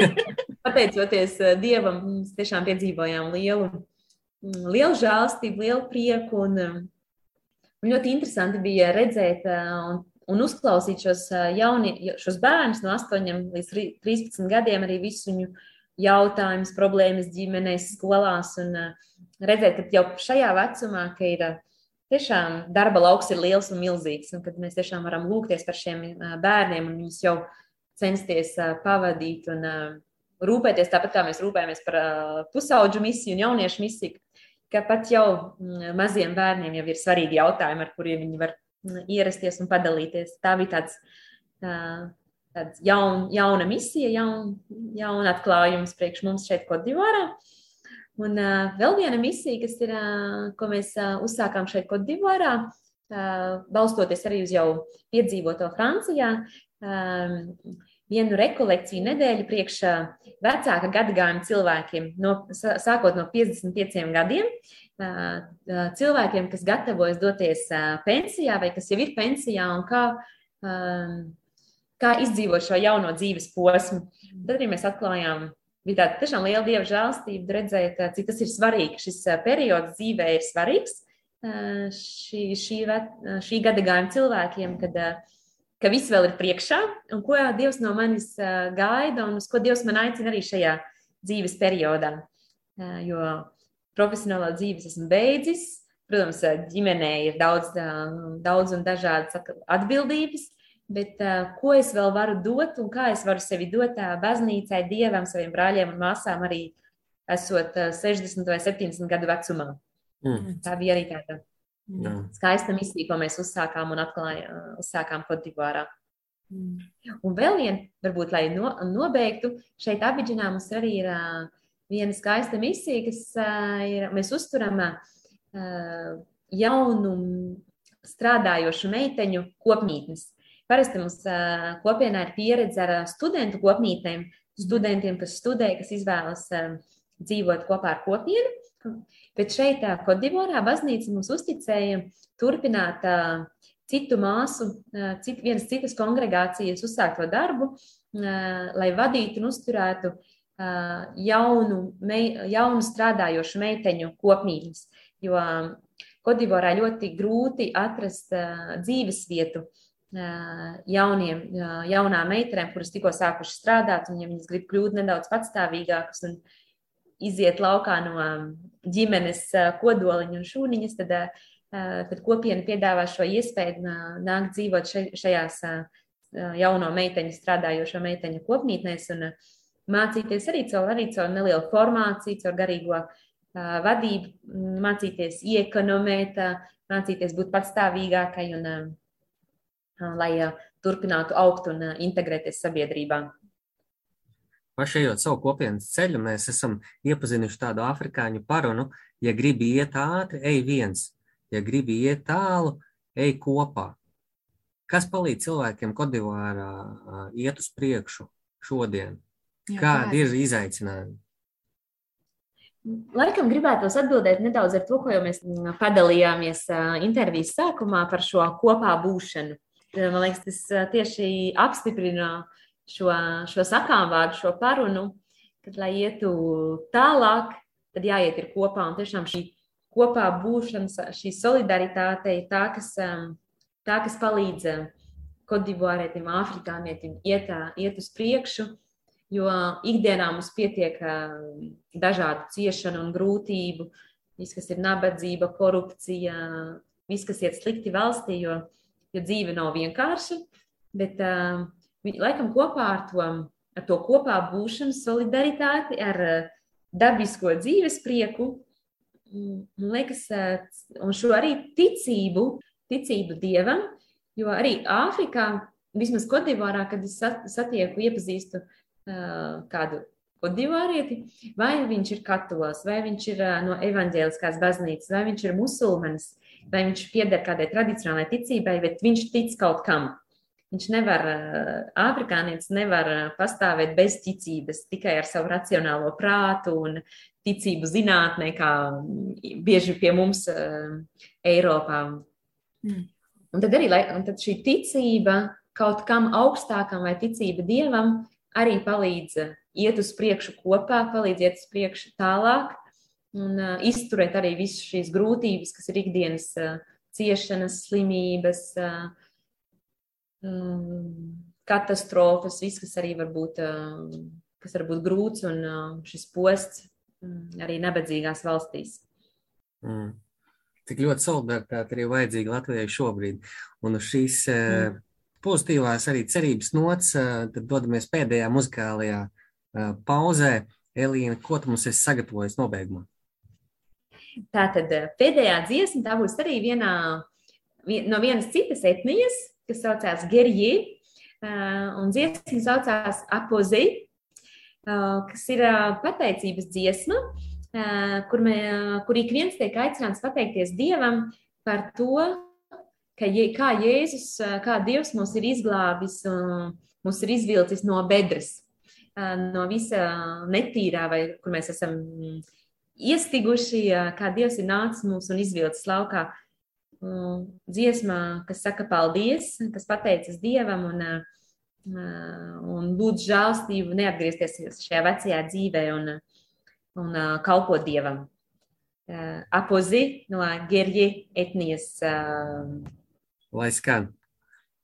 Pateicoties Dievam, mēs tiešām piedzīvojām lielu, lielu žēlstību, lielu prieku un, un ļoti interesanti bija redzēt un un uzklausīt šos, jauni, šos bērnus no 8 līdz 13 gadiem, arī visu viņu jautājumus, problēmas ģimenēs, skolās. Un redzēt, ka jau šajā vecumā, ka ir tiešām darba lauks ir liels un milzīgs, un kad mēs tiešām varam lūgties par šiem bērniem un viņus jau censties pavadīt un rūpēties tāpat, kā mēs rūpējamies par pusauģu misiju un jauniešu misiju, ka pat jau maziem bērniem jau ir svarīgi jautājumi, ar kuriem viņi var ierasties un padalīties. Tā bija tāds, tāds jaun, jauna misija, jaun, jauna atklājums priekš mums šeit, Kodivārā. Un uh, vēl viena misija, kas ir, uh, ko mēs uh, uzsākām šeit, Kodivārā, uh, balstoties arī uz jau piedzīvoto Francijā. Uh, vienu rekolekciju nedēļu priekš vecāka gadagājuma cilvēkiem, no, sākot no 55 gadiem, cilvēkiem, kas gatavojas doties pensijā vai kas jau ir pensijā un kā, kā izdzīvot šo jauno dzīves posmu. Tad arī mēs atklājām, bija tāda tiešām liela dieva žēlstība redzēt, cik tas ir svarīgi. Šis periods dzīvē ir svarīgs šī, šī, šī gadagājuma cilvēkiem, kad, ka viss vēl ir priekšā un ko Dievs no manis gaida un uz ko Dievs man aicina arī šajā dzīves periodā. Jo profesionālā dzīves esmu beidzis. Protams, ģimenē ir daudz, daudz un dažādas atbildības, bet ko es vēl varu dot un kā es varu sevi dot baznīcai, dievam, saviem brāļiem un māsām, arī esot 60 vai 70 gadu vecumā. Mm. Tā bija arī tāda mm. skaista misija, ko mēs uzsākām un atklājām, uzsākām Kodivārā. Mm. Un vēl viena, varbūt, lai no, nobeigtu, šeit Abidžanā mums arī ir uh, viena skaista misija, kas ir, mēs uzturam jaunu strādājošu meiteņu kopmītnes. Parasti mums kopienā ir pieredze ar studentu kopmītnēm, studentiem, kas studē, kas izvēlas dzīvot kopā ar kopienu. Bet šeit, Kodivārā, baznīca mums uzticēja turpināt citu māsu, cit, vienas citas kongregācijas uzsākto darbu, lai vadītu un uzturētu jaunu, mei, jaunu strādājošu meiteņu kopmītnes. Jo Kodivorā ļoti grūti atrast dzīves vietu jauniem, jaunām meitenēm, kuras tikko sākušas strādāt, un ja viņas grib kļūt nedaudz patstāvīgākas un iziet laukā no ģimenes kodoliņa un šūniņas, tad tad kopiena piedāvā šo iespēju nākt dzīvot šajās jauno meiteņu, strādājošo meiteņu kopmītnēs un mācīties arī caur, arī caur nelielu formāciju, caur garīgo vadību, mācīties iekonomēt, mācīties būt patstāvīgākai un lai turpinātu augt un integrēties sabiedrībā. Pašējot savu kopienas ceļu, mēs esam iepazinuši tādu afrikāņu parunu, ja gribi iet ātri, ej viens, ja gribi iet tālu, ej kopā. Kas palīdz cilvēkiem Kodivārā iet uz priekšu šodien? Jā, Kādi ir izaicinājumi? Laikam gribētos atbildēt nedaudz ar to, ko jau mēs padalījāmies intervijas sākumā par šo kopā būšanu. Man liekas, tas tieši apstiprina šo, šo sakām vārdu, šo parunu, kad, lai ietu tālāk, tad jāiet ir kopā. Un tiešām šī kopā būšana, šī solidaritāte ir tā, kas, tā, kas palīdz kodivārietim, afrikānietim iet, iet uz priekšu, jo ikdienā mums pietiek dažādu ciešanu un grūtību, viss, kas ir nabadzība, korupcija, viss, kas iet slikti valstī, jo, jo dzīve nav vienkārša, bet laikam kopā ar to, ar to kopā būšanu, solidaritāti, ar dabisko dzīves prieku, man liekas, un šo arī ticību, ticību dievam, jo arī Āfrikā, vismaz Kodivārā, kad es satieku, iepazīstu kādu kodivārieti, vai viņš ir katolis, vai viņš ir no evaņģēliskās baznīcas, vai viņš ir musulmanis, vai viņš pieder kādai tradicionālai ticībai, bet viņš tic kaut kam. Viņš nevar, afrikānietis nevar pastāvēt bez ticības, tikai ar savu racionālo prātu un ticību zinātnē, kā bieži pie mums Eiropā. Mm. Un tad arī un tad šī ticība kaut kam augstākam vai ticība dievam arī palīdz iet uz priekšu kopā, palīdz iet uz priekšu tālāk un uh, izturēt arī visas šīs grūtības, kas ir ikdienas uh, ciešanas, slimības, uh, um, katastrofas, viss, kas arī var būt, uh, kas var būt grūts un uh, šis posts Mm, arī nabadzīgās valstīs. Mm. Tik ļoti solidaritāte arī vajadzīga Latvijai šobrīd. Un uz šīs eh, mm. Pozitīvās arī cerības nots, tad dodamies pēdējā muzikālajā pauzē. Elīna, ko tu mums esi sagatavojis nobeigumā? Tā tad pēdējā dziesma, tā būs arī vienā, no vienas citas etnijas, kas saucās Gerji, un dziesma saucās Apozei, kas ir pateicības dziesma, kur, mē, kur ik viens tiek aicināts pateikties Dievam par to, ka, kā Jēzus, kā Dievs mūs ir izglābis mūs ir izvilcis no bedres, no visa netīrā, vai kur mēs esam iestiguši, kā Dievs ir nācis mūs un izvilcis laukā. Dziesmā, kas saka paldies, kas pateicas Dievam un uh, un būt žēlstību, neatgriezties šajā vecajā dzīvē un, un kalpot dievam. Apozi no Gerģi etnijas. Lai skan.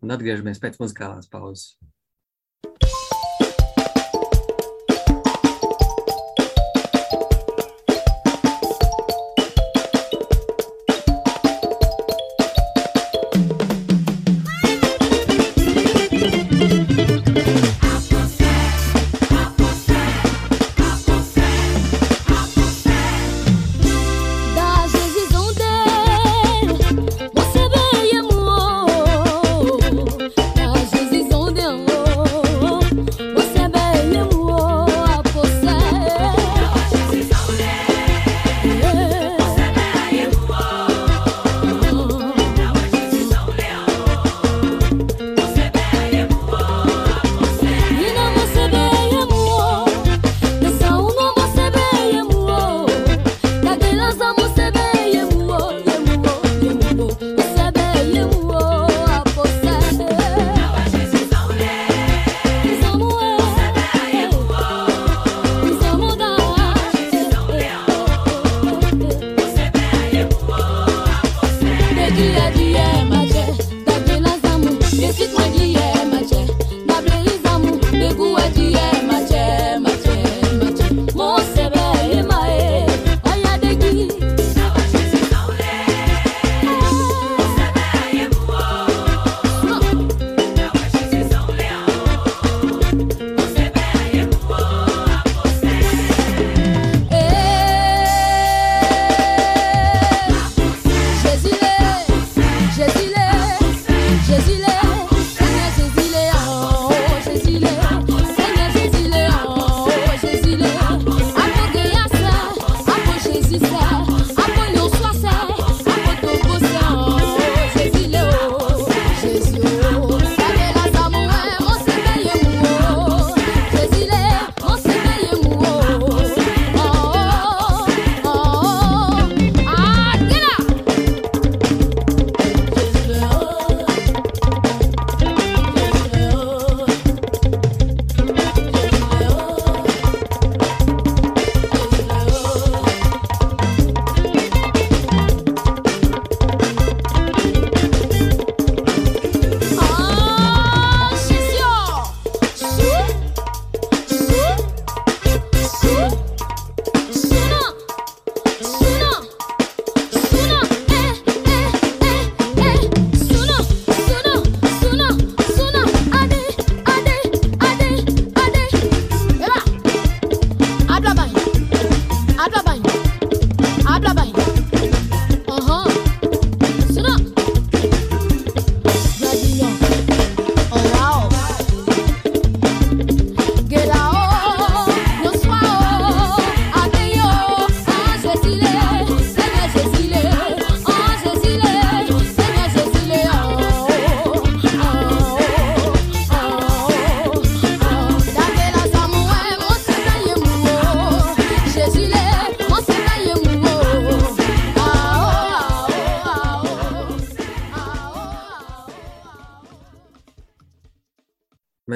Un atgriežamies pēc muzikālās pauzes.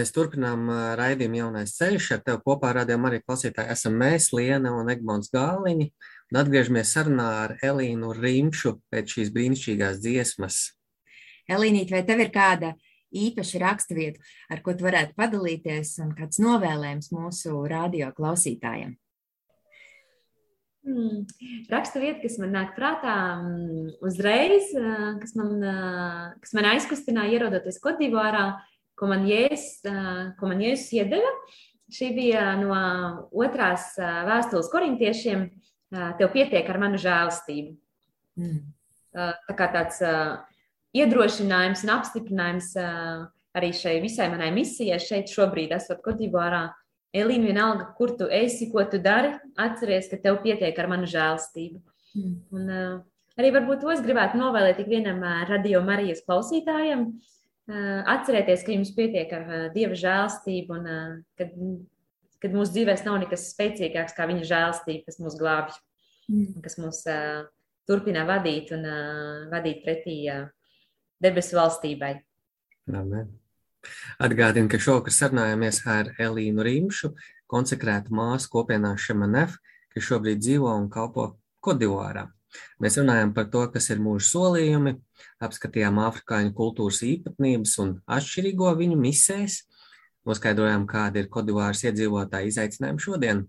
Mēs turpinām raidījumu jaunais ceļš. Ar tevi kopā rādījām arī klausītāji. Esam mēs, Liena un Egmonts Gāliņi. Un atgriežamies sarunā ar Elīnu Rimšu pēc šīs brīnišķīgās dziesmas. Elīnīt, vai tev ir kāda īpaša raksturvieta, ar ko tu varētu padalīties, un kāds novēlējums mūsu radio klausītājiem? Hmm. Raksta vieta, kas man nāk prātā mm, uzreiz, kas man, kas man aizkustināja, ierodoties Kotivārā, ko man Jēzus, ā, ko man Jēzus iedeva. Šī bija no otrās vēstules korintiešiem. Tev pietiek ar manu žēlastību. Mm. Tā kā tāds iedrošinājums un apstiprinājums arī šai visai manai misijai šeit šobrīd, esot Kotivārā. Elīna, vienalga, kur tu esi, ko tu dari, atceries, ka tev pietiek ar manu žēlastību. Mm. Un, uh, arī varbūt to es gribētu novēlēt ik vienam radio Marijas klausītājam. Uh, atcerieties, ka jums pietiek ar uh, Dieva žēlastību, un uh, kad, kad mūsu dzīvēs nav nekas spēcīgāks kā viņa žēlastība, kas mūs glābj, Mm. kas mūs turpina vadīt un vadīt pretī debesu valstībai. Amen. Atgādinu, ka šovakar sarunājamies ar Elīnu Rimšu, konsekrētu māsu kopienā Šemanef, kas šobrīd dzīvo un kalpo Kodivārā. Mēs runājam par to, kas ir mūsu solījumi, apskatījām afrikāņu kultūras īpatnības un atšķirīgo viņu misēs, noskaidrojām, kāda ir Kodivāras iedzīvotāja izaicinājuma šodien.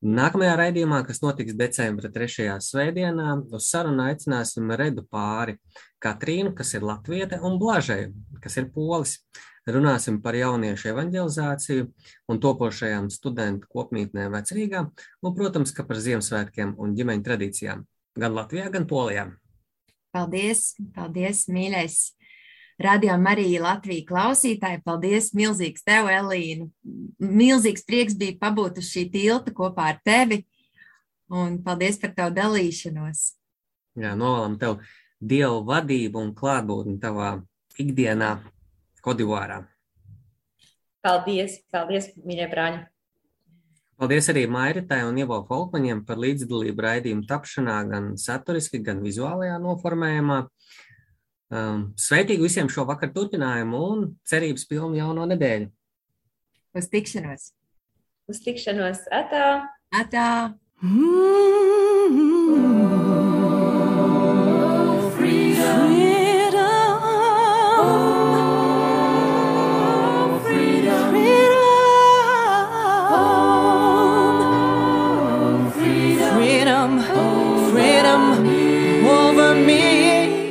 Nākamajā raidījumā, kas notiks decembra 3. svētdienā, uz sarunu aicināsim Redu pāri Katrīnu, kas ir latviete, un Blažēju, kas ir polis. Runāsim par jauniešu evanģelizāciju un topošajām studentu kopmītnēm vecrīgā, un, protams, ka par Ziemassvētkiem un ģimeņu tradīcijām gan Latvijā, gan Polijā. Paldies, paldies, mīļais! Radio Marija Latvija klausītāji, paldies milzīgs tev, Elīna. Milzīgs prieks bija pabūt uz šī tilta kopā ar tevi, un paldies par tavu dalīšanos. Jā, novēlam tev dievu vadību un klātbūtni tavā ikdienā Kodivārā. Paldies, paldies, mīļie brāļi! Paldies arī Mairitai un Ievo Folkmaņiem par līdzdalību raidījumu tapšanā, gan saturiski, gan vizuālajā noformējumā. Um, Sveitīgi visiem šo vakaru turpinājumu un cerības pilnu jauno nedēļu. Uz tikšanos! Uz tikšanos! Atā! Atā! Freedom,